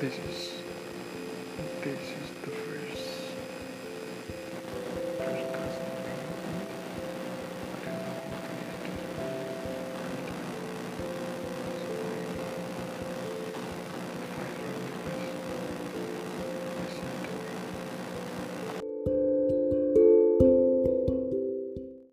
Peace. Peace.